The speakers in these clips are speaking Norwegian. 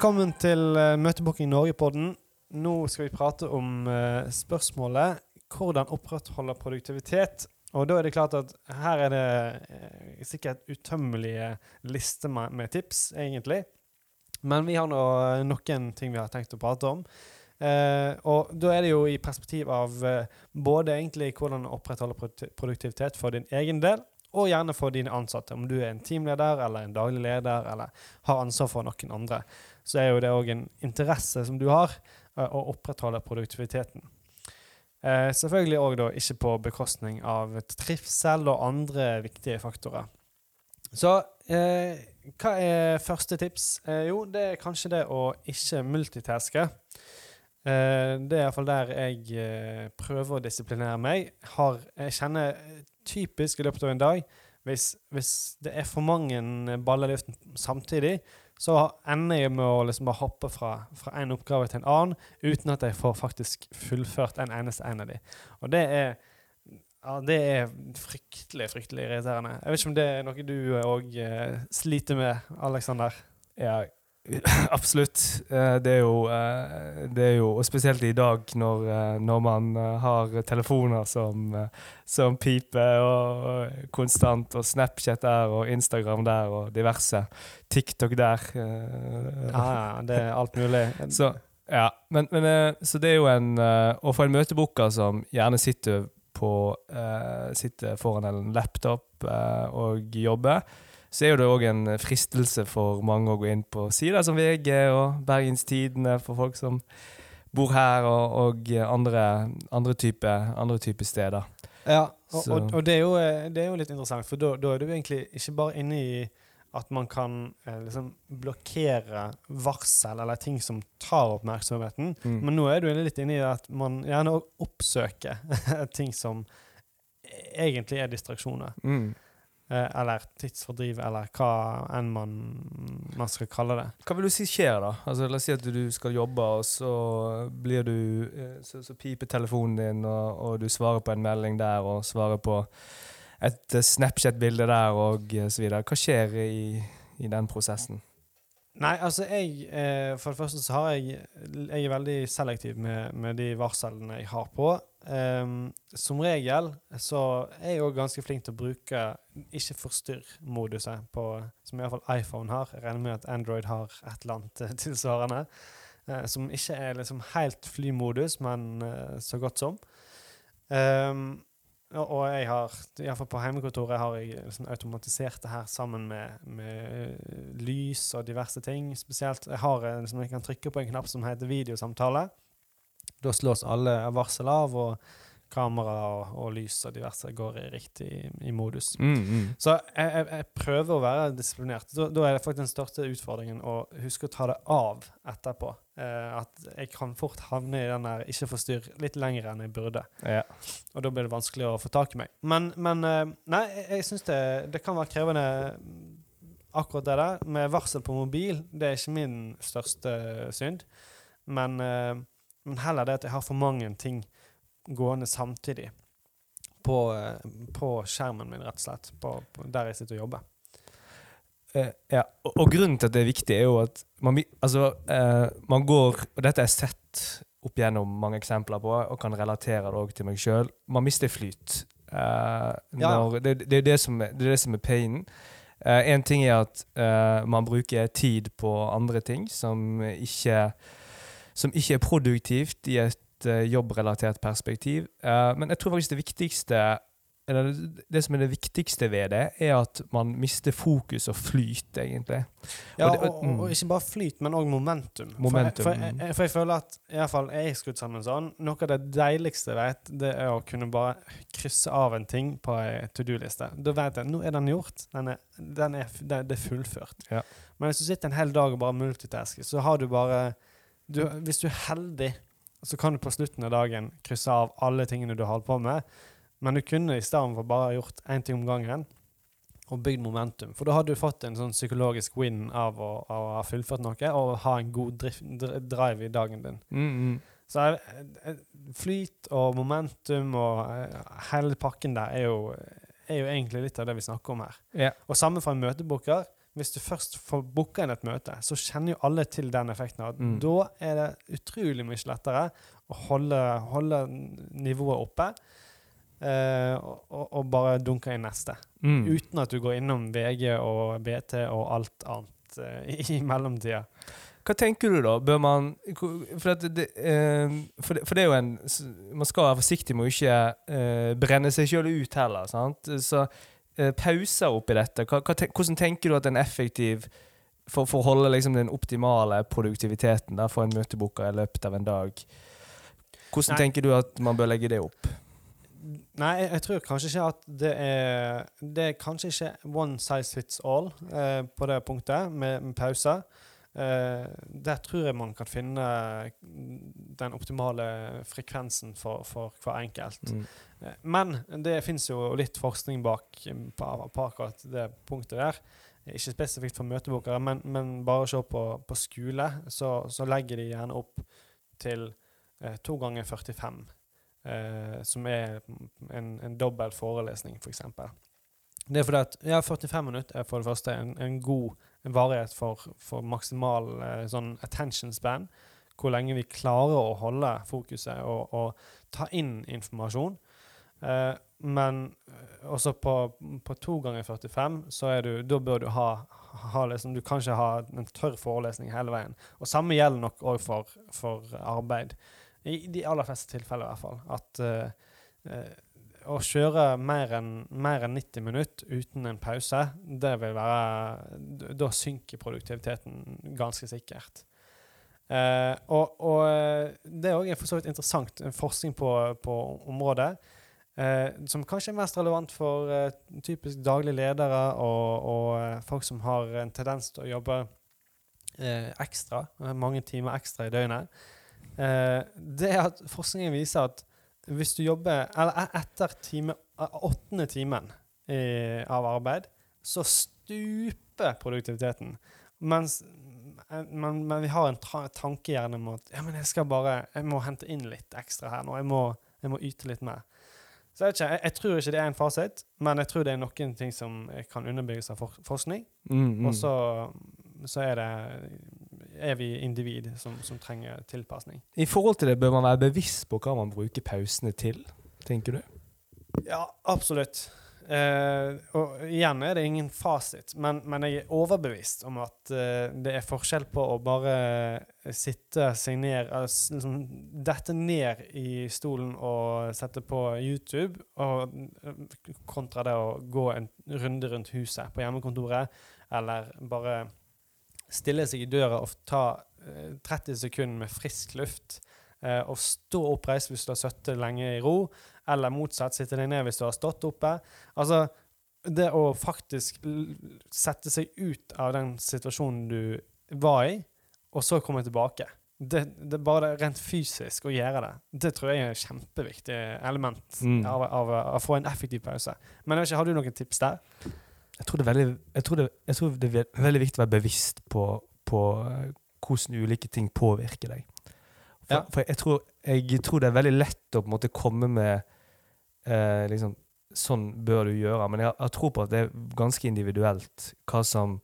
Velkommen til uh, Møtebooking Norge-podden. Nå skal vi prate om uh, spørsmålet hvordan opprettholde produktivitet. Og da er det klart at her er det uh, sikkert utømmelige lister med, med, tips, egentlig. Men vi har nå noen ting vi har tenkt å prate om. og da er det jo i perspektiv av både egentlig hvordan opprettholde produktivitet for din egen del, og gjerne for dine ansatte. Om du er en teamleder eller en daglig leder eller har ansvar for noen andre, så er jo det òg en interesse som du har, uh, å opprettholde produktiviteten. Eh, selvfølgelig òg da ikke på bekostning av trivsel og andre viktige faktorer. Så eh, hva er første tips? jo, det er kanskje det å ikke multitaske. Det er iallfall der jeg prøver å disiplinere meg. Har, jeg kjenner typisk i løpet av en dag hvis, hvis det er for mange baller i luften samtidig, så ender jeg med å liksom bare hoppe fra, fra en oppgave til en annen uten at jeg får faktisk fullført en eneste en av dem. Og det er, ja, det er fryktelig, fryktelig irriterende. Jeg vet ikke om det er noe du òg eh, sliter med, Aleksander? Ja, Absolutt. Eh, det er, jo, eh, det er jo Og spesielt i dag, når, eh, når man har telefoner som, som piper og, konstant, og Snapchat der, og Instagram der, og diverse. TikTok der. Ja, det er alt mulig. Så, ja, men, men, så det er jo en Å få en møtebooker som gjerne sitter, på, sitter foran en laptop og jobber så er jo det òg en fristelse for mange å gå inn på sider som VG og Bergens Tidende for folk som bor her, og, og andre, andre, typer type steder. Ja, og, og, og det, er jo, det, er jo, litt interessant, for da, da er du egentlig ikke bare inne i at man kan eh, liksom blokkere varsel eller ting som tar oppmerksomheten, mm. men nå er du litt inne i at man gjerne oppsøker ting som egentlig er distraksjoner. Mm. Eh, eller tidsfordriv, eller hva enn man, man, skal kalle det. Hva vil du si skjer, da? Altså, la oss si at du skal jobbe, og så blir du eh, Så, så piper telefonen din, og, og, du svarer på en melding der, og svarer på et eh, Snapchat-bilde der, og så videre. Hva skjer i, i den prosessen? Nei, altså jeg For det første så har jeg Jeg er veldig selektiv med, med de varslene jeg har på. Um, som regel så er jeg òg ganske flink til å bruke ikke forstyrr-moduset, som iallfall iPhone har. Jeg regner med at Android har et eller annet eh, tilsvarende. Uh, som ikke er liksom helt flymodus, men uh, så godt som. Um, og jeg har, iallfall på hjemmekontoret, har jeg liksom automatisert det her sammen med, med lys og diverse ting. Spesielt jeg har liksom, jeg kan trykke på en knapp som heter videosamtale. Da slås alle varsel av, og kamera og, og lys og diverse går i riktig i modus. Mm, mm. Så jeg, jeg, jeg, prøver å være disiplinert. Da, da, er det faktisk den største utfordringen å huske å ta det av etterpå. Eh, at jeg kan fort havne i den der ikke forstyrr litt lenger enn jeg burde. Ja. Og da blir det vanskelig å få tak i meg. Men, men eh, nei, jeg, jeg syns det, det, kan være krevende akkurat det der. Med varsel på mobil, det er ikke min største synd. Men eh, men heller det at jeg har for mange ting gående samtidig på, eh, på skjermen min, rett og slett. På, på der jeg sitter og jobber. Uh, ja, og, og, grunnen til at det er viktig, er jo at man, altså, uh, man går Og dette har jeg sett opp gjennom mange eksempler på, og kan relatere det òg til meg sjøl. Man mister flyt. Uh, ja. det, det, er det, som det er det som er painen. En ting er at man bruker tid på andre ting som ikke som ikke er produktivt i et uh, jobbrelatert perspektiv. Uh, men jeg tror faktisk det viktigste eller det som er det viktigste ved det, er at man mister fokus og flyt, egentlig. Ja, og, det, og, mm. og ikke bare flyt, men òg momentum. momentum. For, jeg, for, jeg, for, jeg, føler at iallfall jeg er skrudd sammen sånn. Noe av det deiligste jeg vet, det er å kunne bare krysse av en ting på ei to do-liste. Da vet jeg nå er den gjort. Den er, den er, det, er fullført. Ja. Men hvis du sitter en hel dag og bare multitasker, så har du bare du, Hvis du er heldig, så kan du på slutten av dagen krysse av alle tingene du har holdt på med. Men du kunne i stedet for bare gjort én ting om gangen og bygd momentum. For da hadde du fått en sånn psykologisk win av å, av å ha fullført noe og ha en god drift, drive i dagen din. Mm, mm. Så flyt og momentum og eh, hele pakken der er jo, er jo, egentlig litt av det vi snakker om her. Yeah. Og samme for en møtebooker. Hvis du først får booka inn et møte, så kjenner jo alle til den effekten. Mm. Da er det utrolig mye lettere å holde, holde nivået oppe. eh, og, og- bare dunke inn neste. Mm. Uten at du går innom VG og BT og alt annet eh, i, mellomtida. Hva tenker du, da? Bør man For, det, eh, for, det, for det er jo en Man skal være forsiktig med å ikke eh, brenne seg sjøl ut heller. sant? Så pauser oppi dette. Hva, hva, hvordan tenker du at en effektiv for, for å holde liksom, den optimale produktiviteten da, for en møtebooker i løpet av en dag Hvordan Nei. tenker du at man bør legge det opp? Nei, jeg, jeg tror kanskje ikke at det er Det er kanskje ikke one size fits all eh, på det punktet, med, med pauser. Eh, der tror jeg man kan finne den optimale frekvensen for, for hver enkelt. Mm. Eh, Men det fins jo litt forskning bak eh, på, på akkurat det punktet der. Ikke spesifikt for møtebokere, men, men bare se på, på skole, så, så legger de gjerne opp til eh, to ganger 45. Eh, som er en, en dobbel forelesning, f.eks. Det er fordi at ja, 45 minutter er for det første en, en god en varighet for, for maksimal eh, sånn attention span. Hvor lenge vi klarer å holde fokuset og, og ta inn informasjon. Eh, men eh, også på, på to ganger 45, så er du, da bør du ha, ha liksom, Du kan ikke ha en tørr forelesning hele veien. Og samme gjelder nok òg for, for arbeid. I de aller fleste tilfeller, i hvert fall. At eh, eh, å kjøre mer enn mer enn 90 minutter uten en pause, det vil være Da synker produktiviteten ganske sikkert. Eh, og, og eh, det er òg for så vidt interessant en forskning på, på området. Eh, som kanskje er mest relevant for eh, typisk daglige ledere og, og eh, folk som har en tendens til å jobbe eh, ekstra, eh, mange timer ekstra i døgnet. Eh, det at forskningen viser at hvis du jobber Eller e- etter time, eh, åttende timen i, av arbeid, så stuper produktiviteten. Mens eh, men, men vi har en tanke gjerne om at ja, men jeg skal bare, jeg må hente inn litt ekstra her nå. Jeg må, jeg må yte litt mer. Så jeg, ikke, jeg, jeg tror ikke det er en fasit, men jeg tror det er noen ting som kan underbygges av for forskning. Mm, mm. Og så, så er det er vi individ som, som trenger tilpasning. I forhold til det, bør man være bevisst på hva man bruker pausene til, tenker du? Ja, absolutt. Eh, og igjen er det ingen fasit, men, men jeg er overbevist om at eh, det er forskjell på å bare sitte seg ned altså, liksom, Dette ned i stolen og sette på YouTube, og, eh, kontra det å gå en runde rundt huset på hjemmekontoret, eller bare stille seg i døra og ta eh, 30 sekunder med frisk luft. eh, og stå oppreist hvis du har sittet lenge i ro, eller motsatt, sitte deg ned hvis du har stått oppe. Altså, det å faktisk sette seg ut av den situasjonen du var i, og så komme tilbake. Det, det er bare rent fysisk å gjøre det. Det tror jeg er et kjempeviktig element Mm. av, av, av å få en effektiv pause. Men ikke, har du noen tips der? Jeg tror det veldig, jeg tror det, jeg tror det er veldig viktig å være bevisst på, på eh, hvordan ulike ting påvirker deg. For, Ja. for jeg, tror, jeg tror det er veldig lett å på en måte komme med eh, liksom, Sånn bør du gjøre. Men jeg, har tror på at det er ganske individuelt hva som,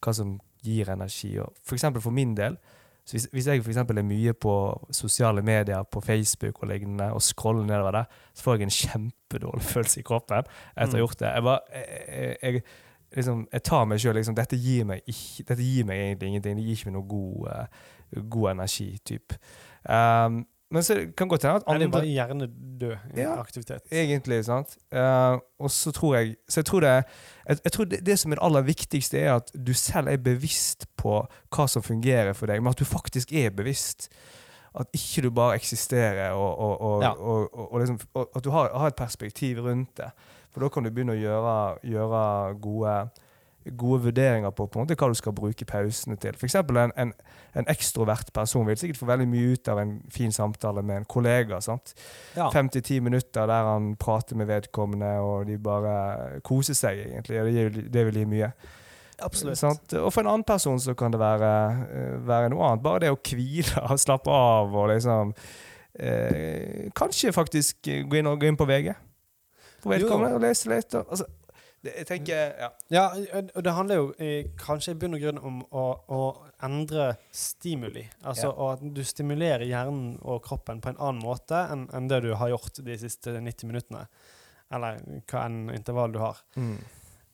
hva som gir energi. Og for eksempel for min del, så hvis, hvis jeg for eksempel er mye på sosiale medier, på Facebook og lignende, og scroller nedover der, så får jeg en kjempedårlig følelse i kroppen etter å Mm. ha gjort det. Jeg, bare, jeg, jeg, liksom, jeg tar meg sjøl liksom, dette, gir meg ikke, dette gir meg egentlig ingenting. Det gir ikke meg noe god, uh, god energi. Typ. Um, men så kan godt hende at Eller andre bare hjernedød i Ja. aktivitet? Egentlig, sant. Uh, og så tror jeg Så jeg tror, det, jeg, jeg tror det, det som er det aller viktigste, er at du selv er bevisst på hva som fungerer for deg, men at du faktisk er bevisst. At ikke du bare eksisterer, og, og, og, Ja. og, liksom, at du har, har et perspektiv rundt det. For da kan du begynne å gjøre, gjøre gode, gode vurderinger på, på måte hva du skal bruke pausene til. Eksempel en, en, en ekstrovert person vil sikkert få veldig mye ut av en fin samtale med en kollega. sant? Ja. fem til ti minutter der han prater med vedkommende, og de bare koser seg, egentlig. Det, gir- det vil gi mye. Absolutt. Sant? Og for en annen person så kan det være, eh, være noe annet. Bare det å hvile og slappe av og liksom eh, Kanskje faktisk gå inn, gå inn på VG på vedkommende og lese litt. Og, altså, Det, jeg tenker Ja. Ja, og det handler jo i, kanskje i bunn og grunn om å, å endre stimuli. Altså Ja. at du stimulerer hjernen og kroppen på en annen måte enn en det du har gjort de siste 90 minuttene. Eller hva enn intervall du har. Mm.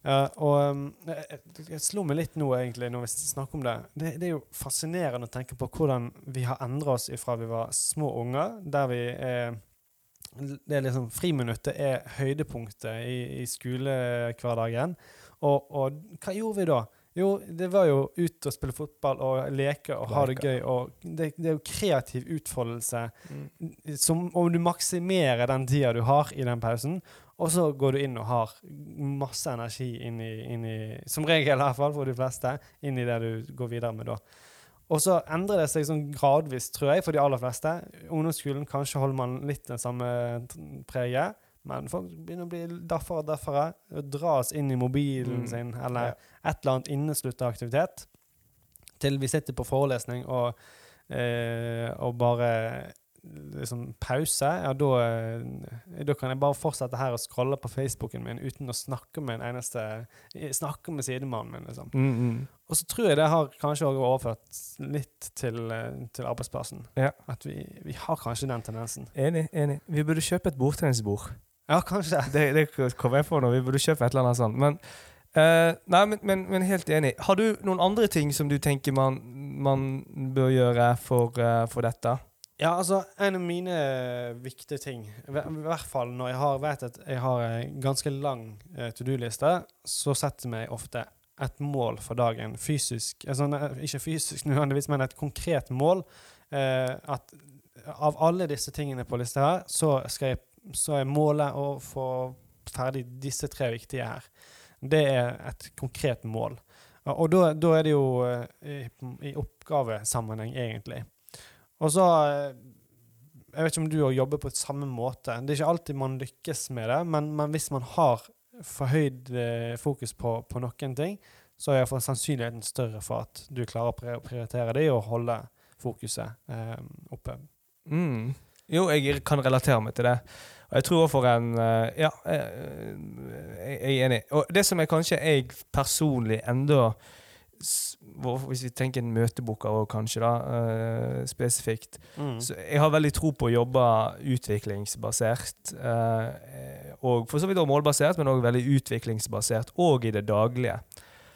Uh, og um, jeg, jeg slo meg litt nå, egentlig, når vi snakker om det. det. Det er jo fascinerende å tenke på hvordan vi har endra oss ifra vi var små unger, der vi er det er liksom, Friminuttet er høydepunktet i, i skolehverdagen. Og, og hva gjorde vi da? Jo, det var jo ut og spille fotball og leke og ha det gøy. Og det, det er jo kreativ utfoldelse Mm. som om du maksimerer den tida du har i den pausen, og så går du inn og har masse energi inn i, inn i Som regel, i hvert fall for de fleste, inn i det du går videre med da. Og så endrer det seg sånn gradvis, tror jeg, for de aller fleste. Ungdomsskolen kanskje holder man litt den samme preget, men folk begynner å bli daffere og daffere. Dras inn i mobilen Mm. sin eller Ja. et eller annet inneslutta aktivitet. Til vi sitter på forelesning og, eh, og bare liksom pause, ja, da, eh, da kan jeg bare fortsette her og scrolle på Facebooken min uten å snakke med en eneste Snakke med sidemannen min, liksom. Mm, mm. Og så tror jeg det har kanskje også overført litt til, eh, til arbeidsplassen. Ja. At vi, vi har kanskje den tendensen. Enig. enig. Vi burde kjøpe et bordtennisbord. Ja, kanskje. Det, det kom jeg på nå. Vi burde kjøpe et eller annet sånt. Men, Uh, nei, men, men, men helt enig. Har du noen andre ting som du tenker man, man bør gjøre for, uh, for dette? Ja, altså, en av mine viktige ting, i hvert fall når jeg har, vet at jeg har en ganske lang eh, to do-liste, så setter jeg ofte et mål for dagen, fysisk, altså, ikke fysisk nødvendigvis, men et konkret mål, eh, at av alle disse tingene på lista her, så skal jeg, så er målet å få ferdig disse tre viktige her. Det er et konkret mål. Og da, da er det jo eh, i, i oppgavesammenheng, egentlig. Og så eh, Jeg vet ikke om du òg jobber på samme måte. Det er ikke alltid man lykkes med det, men, men hvis man har forhøyd høyt fokus på, på noen ting, så er iallfall sannsynligheten større for at du klarer å prioritere det og holde fokuset eh, oppe. Mm. Jo, jeg kan relatere meg til det. Og jeg tror for en eh, Ja, eh, jeg jeg er enig. Og det som er kanskje jeg personlig enda Hvis vi tenker en møteboka òg, kanskje, da, uh, spesifikt. Mm. Så jeg har veldig tro på å jobbe utviklingsbasert. Uh, og for så vidt også målbasert, men òg veldig utviklingsbasert. Og i det daglige.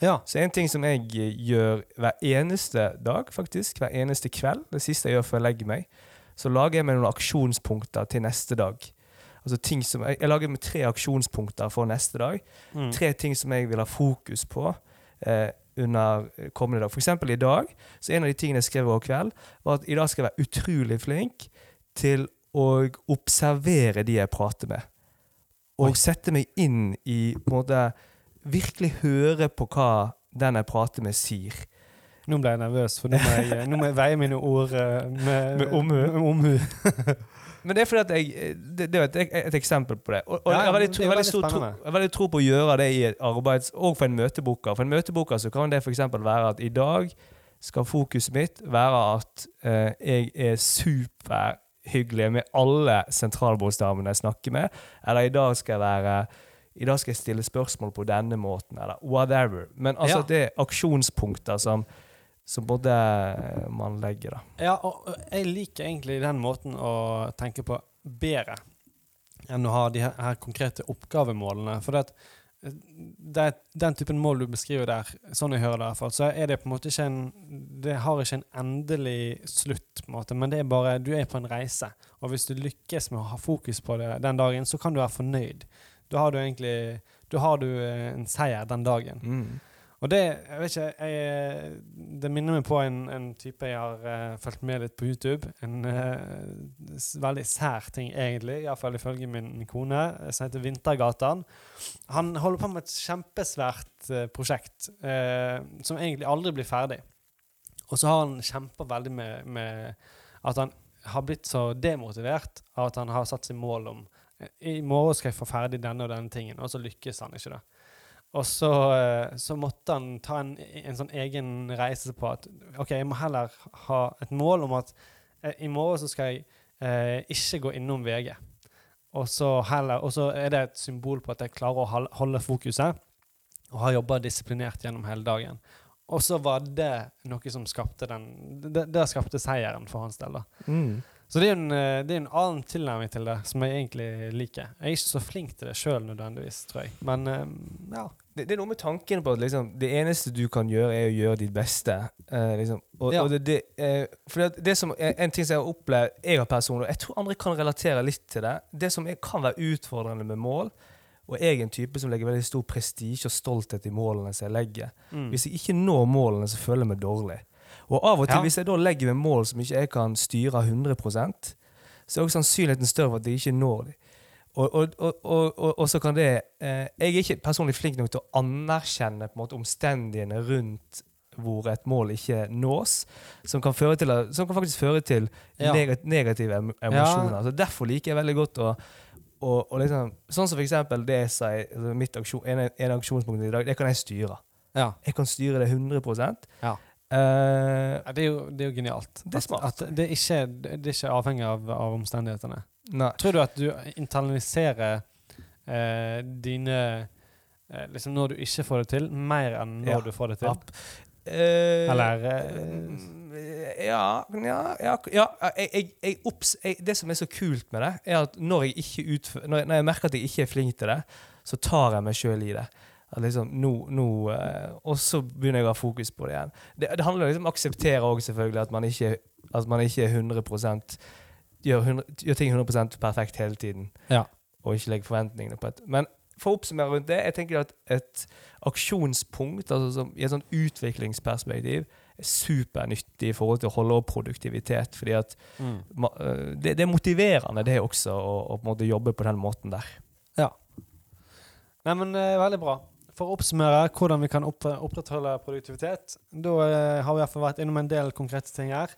Ja. Så en ting som jeg eh, gjør hver eneste dag, faktisk, hver eneste kveld, det siste jeg gjør før jeg legger meg, så lager jeg meg noen aksjonspunkter til neste dag. Altså ting som, jeg, jeg lager meg tre aksjonspunkter for neste dag. Mm. Tre ting som jeg vil ha fokus på eh, under kommende dag. Eksempel i dag, så en av de tingene jeg skrev over kveld, var at i dag skal jeg være utrolig flink til å observere de jeg prater med. Og Oi. sette meg inn i på en måte, Virkelig høre på hva den jeg prater med, sier. Nå ble jeg nervøs, for nå må jeg, nå må jeg veie mine ord eh, med, Med omhu. Men det er fordi at jeg Det, det er et, et eksempel på det. Og, og Ja, jeg har veldig, tro- veldig veldig tro, veldig på å gjøre det i et arbeids... Og for en møteboker. For en møteboker så kan det f.eks. være at i dag skal fokuset mitt være at eh, jeg er superhyggelig med alle sentralbokstavene jeg snakker med. Eller i dag skal jeg være i dag skal jeg stille spørsmål på denne måten, eller whatever. Men altså Ja. det er aksjonspunkter som, som både man legger, da. Ja, og jeg liker egentlig den måten å tenke på bedre enn å ha de her, konkrete oppgavemålene. For det at det, den typen mål du beskriver der, sånn jeg hører det i hvert fall, så er det på en måte ikke en Det har ikke en endelig slutt, på en måte, men det er bare Du er på en reise. Og hvis du lykkes med å ha fokus på det den dagen, så kan du være fornøyd. Da har du egentlig Da har du en seier den dagen. Mm. Og det jeg vet ikke, jeg, det minner meg på en, en type jeg har uh, fulgt med litt på YouTube. En uh, veldig sær ting, egentlig, iallfall ifølge min kone, eh, som heter Vintergatan. Han holder på med et kjempesvært uh, prosjekt uh, som egentlig aldri blir ferdig. Og så har han kjempa veldig med, med at han har blitt så demotivert av at han har satt seg mål om i morgen skal jeg få ferdig denne og denne tingen, og så lykkes han ikke. da. Og så, eh, så måtte han ta en, en sånn egen reise på at OK, jeg må heller ha et mål om at eh, i morgen så skal jeg eh, ikke gå innom VG. og så, heller, og så er det et symbol på at jeg klarer å holde fokuset og har jobba disiplinert gjennom hele dagen. Og så var det noe som skapte den Det, det skapte seieren for hans del. da. Mm. Så det er en, eh, det er en annen tilnærming til det som jeg egentlig liker. Jeg er ikke så flink til det sjøl nødvendigvis, tror jeg. Men eh, ja. Det, det er noe med tanken på at liksom, det eneste du kan gjøre, er å gjøre ditt beste. Eh, liksom. og, Ja. og det, det, eh, det, som er en ting som jeg har opplevd, jeg har personlig, og jeg tror andre kan relatere litt til det, det som kan være utfordrende med mål, og jeg er en type som legger veldig stor prestisje og stolthet i målene som jeg legger. Mm. Hvis jeg ikke når målene, så føler jeg meg dårlig. Og av og til, Ja. hvis jeg da legger meg mål som ikke jeg kan styre 100% så er også sannsynligheten større for at jeg ikke når dem. Og, og, og, og, så kan det eh, Jeg er ikke personlig flink nok til å anerkjenne på en måte omstendighetene rundt hvor et mål ikke nås, som kan, føre til, som kan faktisk føre til Ja. negative emosjoner. Ja. Så Derfor liker jeg veldig godt å og, og liksom, sånn som for eksempel det i altså mitt aksjon, en, en aksjonspunkt i dag, det kan jeg styre. ja. Jeg kan styre det 100 Ja. Ja, Det er, jo, det er jo genialt. Det er smart. At, at det, er ikke, det er ikke avhengig av, av omstendighetene. nei. Tror du at du internaliserer uh, dine uh, Liksom når du ikke får det til, mer enn når Ja. du får det til? Eller, eh, ja, ja, ja, ja jeg, jeg, opps, jeg, Det som er så kult med det, er at når jeg, ikke utfø- når når jeg merker at jeg ikke er flink til det, så tar jeg meg sjøl i det. At liksom, nå, nå, eh, og så begynner jeg å ha fokus på det igjen. Det, det handler liksom om å akseptere også selvfølgelig at man ikke, at man ikke er 100 gjør, 100, gjør ting 100 perfekt hele tiden. Ja. Og ikke legger forventningene på et Men for å oppsummere rundt det, jeg tenker at et aksjonspunkt altså som, i et sånt utviklingsperspektiv er supernyttig i forhold til å holde opp produktivitet. fordi at Mm. ma- øh, det, det er motiverende det også, å, å på jobbe på den måten der. Nei, men eh, Veldig bra. For å oppsummere hvordan vi kan opprettholde produktivitet, da eh, har vi i hvert fall vært innom en del konkrete ting her.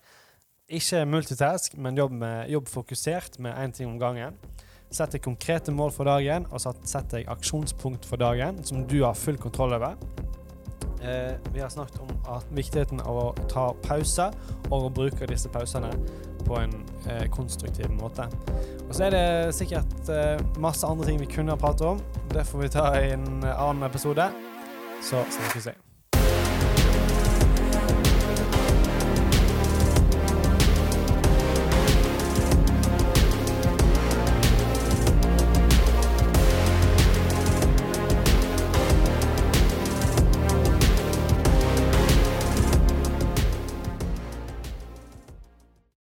Ikke multitask, men jobb, med, jobb fokusert med én ting om gangen. Sett deg konkrete mål for dagen, og sett deg aksjonspunkt for dagen som du har full kontroll over. Eh, vi har snakket om at viktigheten av å ta pauser, og å bruke disse pausene på en eh, konstruktiv måte. Og så er det sikkert eh, masse andre ting vi kunne ha pratet om. Det får vi ta i en eh, annen episode. Så snakkes vi.